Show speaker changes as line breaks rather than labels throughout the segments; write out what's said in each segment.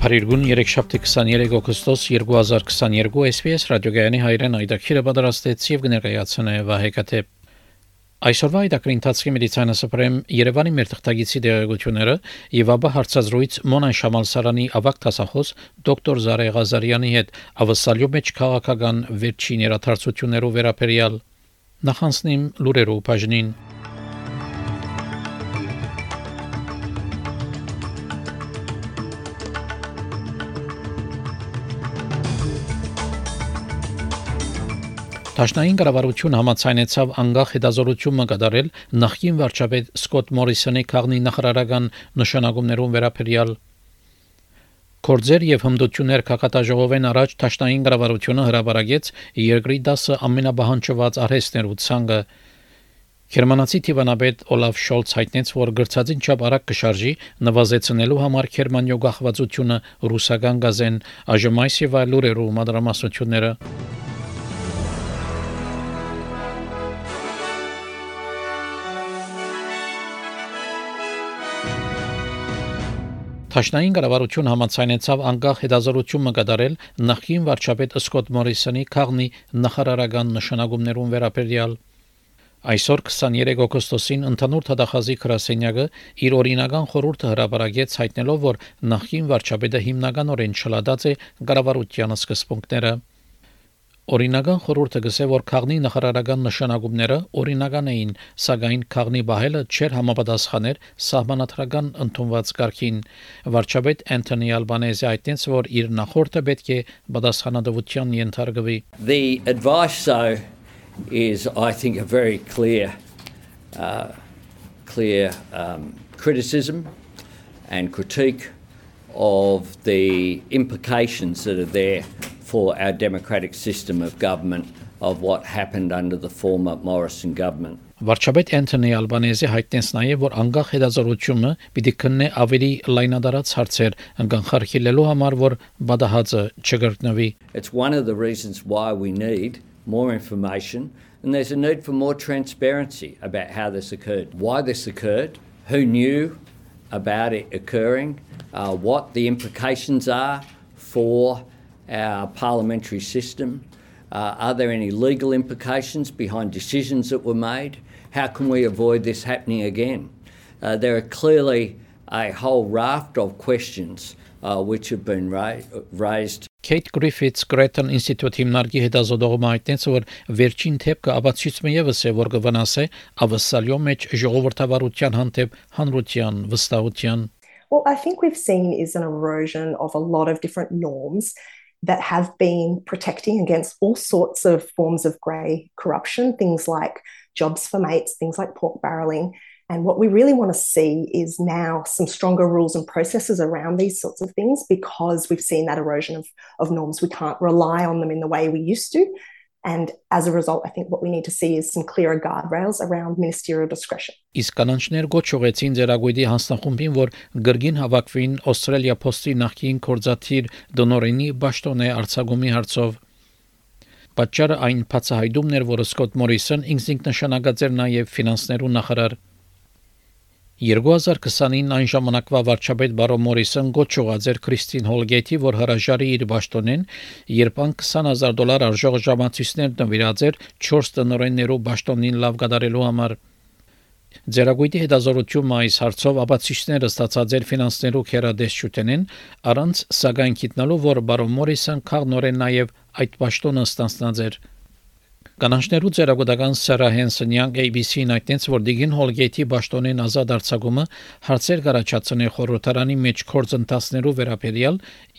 Փարիգուն 3-շաբթի 23 օգոստոս 2022 SPS ռադիոգայանի հայրեն այդակիրը պատրաստեց եւ կներկայացնե Վահե Կատե Այսօրվա այդակրի ընթացքի մեդիցինասպրեմ Երևանի մեր թղթագիտի դերակցությունները եւ ապա հարցազրույց Մոնան Շամալսարանի ավակ տասախոս դոկտոր Զարե Ղազարյանի հետ ավսալյո մեջ քաղաքական վերջին երաթարցություններով վերաբերյալ նախանցնիմ լուրերով բաժնին Դաշնային կառավարություն համաձայնեցավ անգախ հետազորություն կատարել նախկին վարչապետ Սկոտ Մորիսոնի քաղնի նախարարական նշանակումներուն վերաբերյալ. Կորձեր եւ հմդություններ կակատաժողովեն առաջ Դաշնային կառավարությունը հրաբարագեց երկրի 10 ամենաբահանջված արհեստներու ցանկը Գերմանացի տիվանաբեդ Օլաֆ Շոլց հայտնեց, որ գրծածին չափ արագ կշարժի նվազեցնելու համար Գերմանիո գահվածությունը ռուսական գազեն, այս եւ այլ լուրերու մադրամասությունները Թաշնային կառավարություն համաձայնեցավ անկախ հետազորություն մկդարել նախին վարչապետ Սկոտ Մորիսոնի քաղնի նախարարական նշանակումներուն վերաբերյալ Այսօր 23 օգոստոսին ընդհանուր թադախազի քրասենյակը իր օրինական խորհուրդը հրապարակեց հայտնելով, որ նախին վարչապետը հիմնականորեն չլադած է կառավարության սկզբունքները Օրինական խորհուրդը գսե որ քաղնի նախարարական նշանակումները օրինական էին, սակայն քաղնի բահելը չէր համապատասխաներ սահմանադրական ընդունված կարգին։ Վարչապետ Անտոնի Ալբանեզի այդտենց որ իր նախորդը պետք է պատասխանատվության ենթարկվի։
The advice so is I think a very clear uh, clear um, criticism and critique of the implications that are there for our democratic system of government of what happened under the former Morrison government.
Վարչապետ Անտոնի Ալբանեզի հայտնեց նաև, որ անկախ հետազորությունը պիտի քննի ավելի լայնադարած հարցեր անգանխարկելու համար, որ բադահածը չգրտնվի։
It's one of the reasons why we need more information and there's a need for more transparency about how this occurred, why this occurred, who knew about it occurring, uh, what the implications are for our parliamentary system? Uh, are there any legal implications behind decisions that were made? How can we avoid this happening again? Uh, there are clearly a whole raft of questions uh, which have been ra- raised.
Kate Griffiths Gretton Institute հիմնարկի հետազոտողը հայտնեց, որ վերջին թեփքը ապացույցում եւս է, որ կվնասե ավսալյո մեջ ժողովրդավարության հանդեպ հանրության վստահության
Well, I think we've seen is an erosion of a lot of different norms that have been protecting against all sorts of forms of grey corruption, things like jobs for mates, things like pork barrelling. And what we really want to see is now some stronger rules and processes around these sorts of things because we've seen that erosion of, of norms. We can't rely on them in the way we used to. And as a result, I think what we need to see is some clearer guardrails around ministerial discretion.
Իսկ կանանչներ գոչ ուղեցին ձերագույդի հանձնախումբին, որ գրգին հավաքվին Ավստրալիա Post-ի նախկին կորզաթիր դոնորենի Բաշտոնե արցագումի հարցով։ Պատճառը այն բացահայտումն էր, որ Սկոտ Մորիսոն ինքնինքնշանակած էր նաև ֆինանսներու նախարար 2020-ին այն ժամանակվա վարչապետ Բարո Մորիսոն գոչուած էր Քրիստին Հոլգեյթի, որ հրաժարի իր ճաշտոնեն, երբ ան 20000 դոլար արժող ժամացույցներ նվիրած էր 4 տնօրեններու ճաշտոնին լավ կատարելու համար։ Ձերագույտի հետազորությունը այս հարցով ապացույցները ստացած էր ֆինանսներու քերադեսչութենեն, առանց սակայն գիտնալու, որ Բարո Մորիսոն քաղնորեն նաև այդ ճաշտոնը ստանցնած էր։ Կանանչներու ծերագոտական Սարա Հենսոնյան ABC-ն այդտենց որ Դիգին Հոլգեյթի ճաշտոնեն ազատ արձակումը հարցեր կարաչացնի խորհրդարանի մեջ կորձընթացներու վերաբերյալ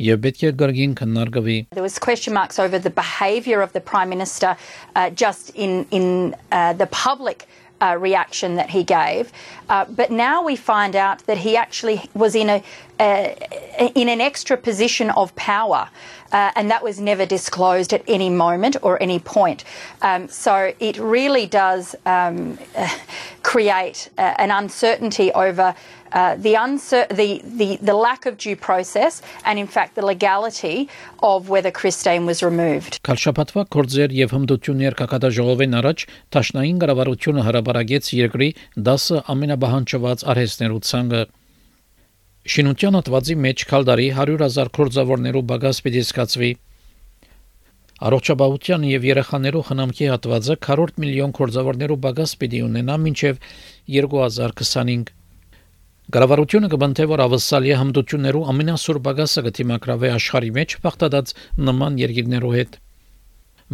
եւ պետք է գրգին քննարկվի
There was question marks over the behavior of the prime minister uh, just in in uh, the public uh, reaction that he gave. Uh, but now we find out that he actually was in a, uh, in an extra position of power. Uh, and that was never disclosed at any moment or any point. Um, so it really does um, uh, create uh, an uncertainty over uh, the, uncer- the, the, the lack of due process and, in fact, the legality of whether Christine was removed.
Քալշապատվա կորձեր եւ հմդություններ կակադաժողովեն առաջ Տաշնային կառավարությունը հրաբարագեց երկրի 10 ամենաբահանջված արհեստներու ցանկը Շինության հատվածի մեջ քալդարի 100.000 կորձավորներու բագաս պիտի սկացվի։ Առողջապահության եւ երեխաներու խնամքի հատվածը 40 միլիոն կորձավորներու բագաս պիտի ունենա մինչեւ 2025 Գարավարությունը կբնթե որ ավսալի հմդություններու ամենասուր բագասը կթիմակրավե աշխարհի մեջ բախտադած նման երկիրներու հետ։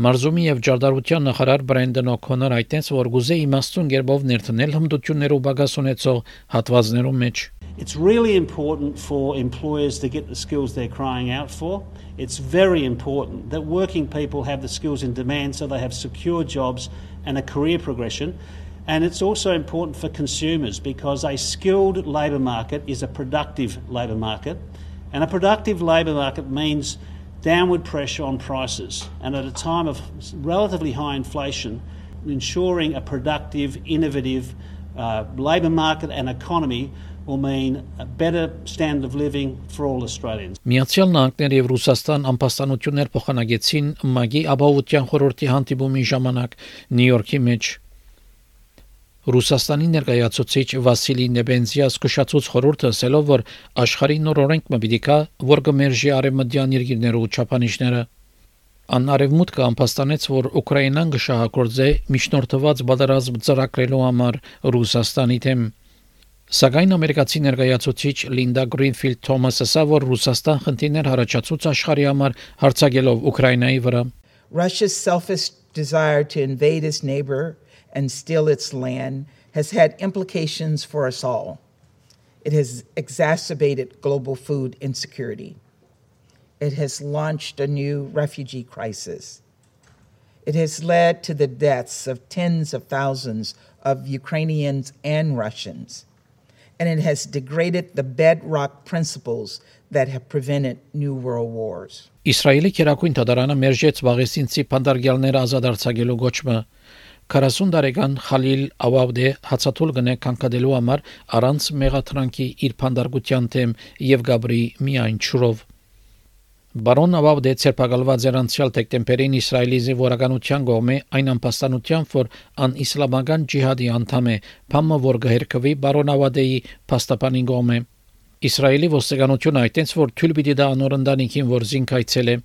Մարզումի եւ ջարդարության նախարար Բրենդեն Օքոնոր այդտենց որ գուզե իմաստուն գերբով ներդնել հմդություններու բագաս ունեցող հատվածներու մեջ։
It's really important for employers to get the skills they're crying out for. It's very important that working people have the skills in demand so they have secure jobs and a career progression. And it's also important for consumers because a skilled labour market is a productive labour market. And a productive labour market means downward pressure on prices. And at a time of relatively high inflation, ensuring a productive, innovative uh, labour market and economy will mean a better standard of living for all Australians.
Միացյալ Նահանգներ եւ Ռուսաստան ամբաստանություններ փոխանցեցին ՄԱԳ-ի ապահովության խորհրդի հանդիպումի ժամանակ Նյու Յորքի մեջ Ռուսաստանի ներկայացուցիչ Վասիլի Նեբենզիա զսկշացուց խորհուրդը ասելով, որ աշխարհի նոր օրենք մը պիտի կա, որ կմերժի արևմտյան երկիրները ու ճապանիշները։ Անարևմուտքը ամփոստանեց, որ Ուկրաինան կշահագործե միջնորդված բادرազմ ծրագրելու համար Ռուսաստանի դեմ։ Սակայն ամերիկացի ներկայացուցիչ Լինդա Գրինֆիլդ Թոմասը ասա, որ Ռուսաստան խնդիրներ հարաճացուց աշխարհի համար հարցակելով Ուկրաինայի վրա։
Russia's selfish desire to invade its neighbor and steal its land has had implications for us all. It has exacerbated global food insecurity. It has launched a new refugee crisis. It has led to the deaths of tens of thousands of Ukrainians and Russians and it has degraded the bedrock principles that have prevented new world wars.
Իսրայելի քերակույն դատարանը մերժեց Վաղեսինցի փանդարգյալները ազատարձակելու գոչը 40 տարեկան Խալիլ Ավավդե հացաթուլ գնե կանկադելու համար առանց մեղաթրանքի իր փանդարգության թեմ եւ Գաբրի միայն ճուրով Բարոն Ավավդե ցերպակալված էր անցյալ դեկտեմբերին Իսրայելի զինվորականության կողմէ այն անպաստանության, որ ան իսլամական ջիհադի անդամ է, փամը որ գհերքվի բարոն Ավադեի փաստաբանին կողմէ։ Իսրայելի ոստիկանությունը այդտենց որ թույլ պիտի դա անոր ընտանիքին որ զինք այցել է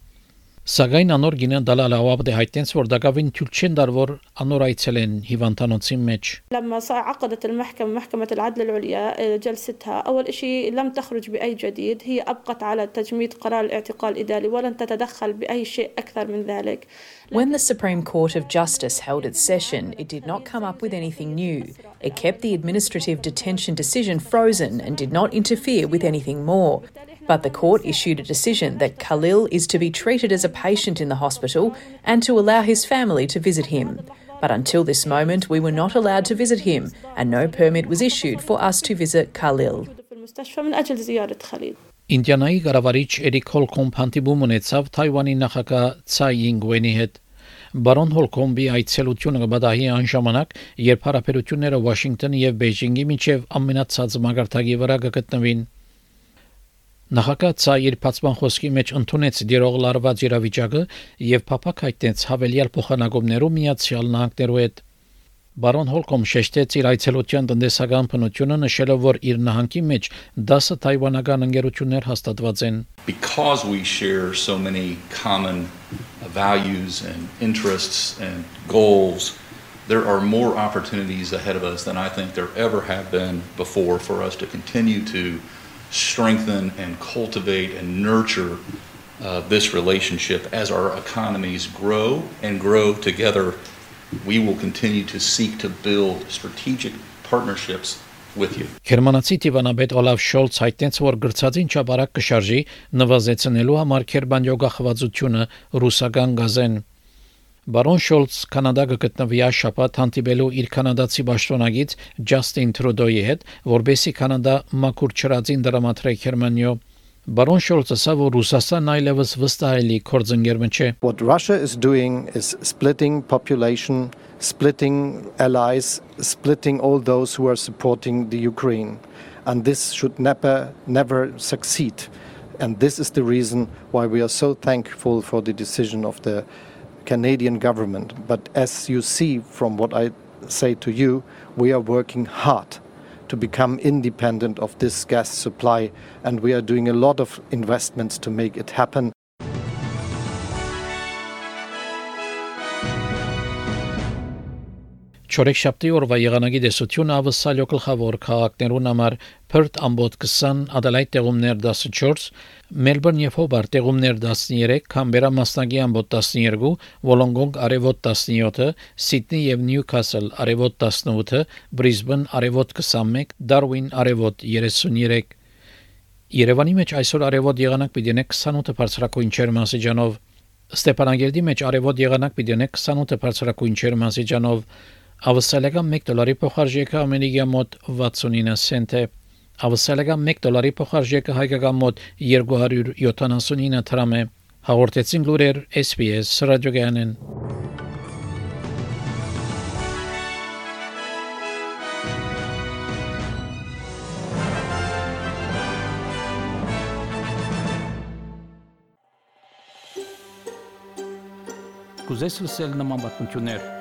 Սակայն անոր գինեն դալալ ավաբդե հայտնեց որ դակավին թյուլ չեն դար որ անոր այցել են հիվանդանոցի մեջ
لما عقدت المحكمة محكمة العدل العليا جلستها أول شيء لم تخرج بأي جديد هي أبقت على تجميد قرار الاعتقال الإداري ولن تتدخل بأي شيء أكثر من ذلك
When the Supreme Court of Justice held its session, it did not come up with anything new. It kept the administrative detention decision frozen and did not interfere with anything more. But the court issued a decision that Khalil is to be treated as a patient in the hospital and to allow his family to visit him. But until this moment, we were not allowed to visit him, and no permit was issued for us to visit Khalil.
Ինդիանայի կառավարիչ Էրիկ Հոլկոմբ հանդիպում ունեցավ Թայվանի նախագահ Ցայ Ինգվենի հետ։ Բարոն Հոլկոմբի այցելությունը կբադահի այն ժամանակ, երբ հարաբերությունները Վաշինգտոնի եւ Բեյջինգի միջև ամենացած մագարտակի վրա կգտնվին։ Նախագահ Ցայիր Փացման խոսքի մեջ ընդունեց դերող լարված իրավիճակը եւ փափակ հայտնեց հավելյալ փոխանակումներով միացյալ նահանգներու հետ։ Բարոն Հոլկոմ շեշտեց իր այցելության տնտեսական բնությունը նշելով, որ իր նահանգի մեջ 10 թայվանական ընկերություններ հաստատված են։
Because we share so many common values and interests and goals, there are more opportunities ahead of us than I think there ever have been before for us to continue to strengthen and cultivate and nurture uh, this relationship as our economies grow and grow together. We will continue to seek to build strategic partnerships with you.
Գերմանացի դիվանաբեդ Օլաֆ Շոլց հայտնեց, որ գրծածին չաբարակ կշարժի նվազեցնելու համար Քերբանյո գախվածությունը ռուսական գազեն Բարոն Շոլց Կանադա գտնվի շաբաթ հանդիպելու իր կանադացի պաշտոնագից Ջաստին Տրուդոյի հետ, որբեսի Կանադա մակուր չրածին դրամատրե Գերմանիո Բարոն Շոլցը ասա, որ Ռուսաստանն այլևս վստահելի կորձընկերն չէ։
What Russia is doing is splitting population, splitting allies, splitting all those who are supporting the Ukraine. And this should never never succeed. And this is the reason why we are so thankful for the decision of the Canadian government. But as you see from what I say to you, we are working hard to become independent of this gas supply, and we are doing a lot of investments to make it happen.
Չորեքշաբթի օրվա եղանակի դեսությունը ավսալյո գլխավոր քաղաքներուն համար Perth ամբոտ 20, Adelaide տեղումներ 14, Melbourne եւ Hobart տեղումներ 13, Canberra մասնագի ամբոտ 12, Wollongong արևոտ 17, Sydney եւ Newcastle արևոտ 18, Brisbane արևոտ 21, Darwin արևոտ 33 Երևանի մեջ այսօր արևոտ եղանակ պիտի 28 բարձրակույն չերմասիջանով Ստեփանագերդի մեջ արևոտ եղանակ պիտի 28 բարձրակույն չերմասիջանով Ավսալական 1 դոլարի փոխարժեքը ամերիկյա մոտ 69 سنت է։ Ավսալական 1 դոլարի փոխարժեքը հայկական մոտ 279 դրամ է։ Հաղորդեցին լուրեր SPS ռադիոգյանեն։ Կուզես լսել նման բանություններ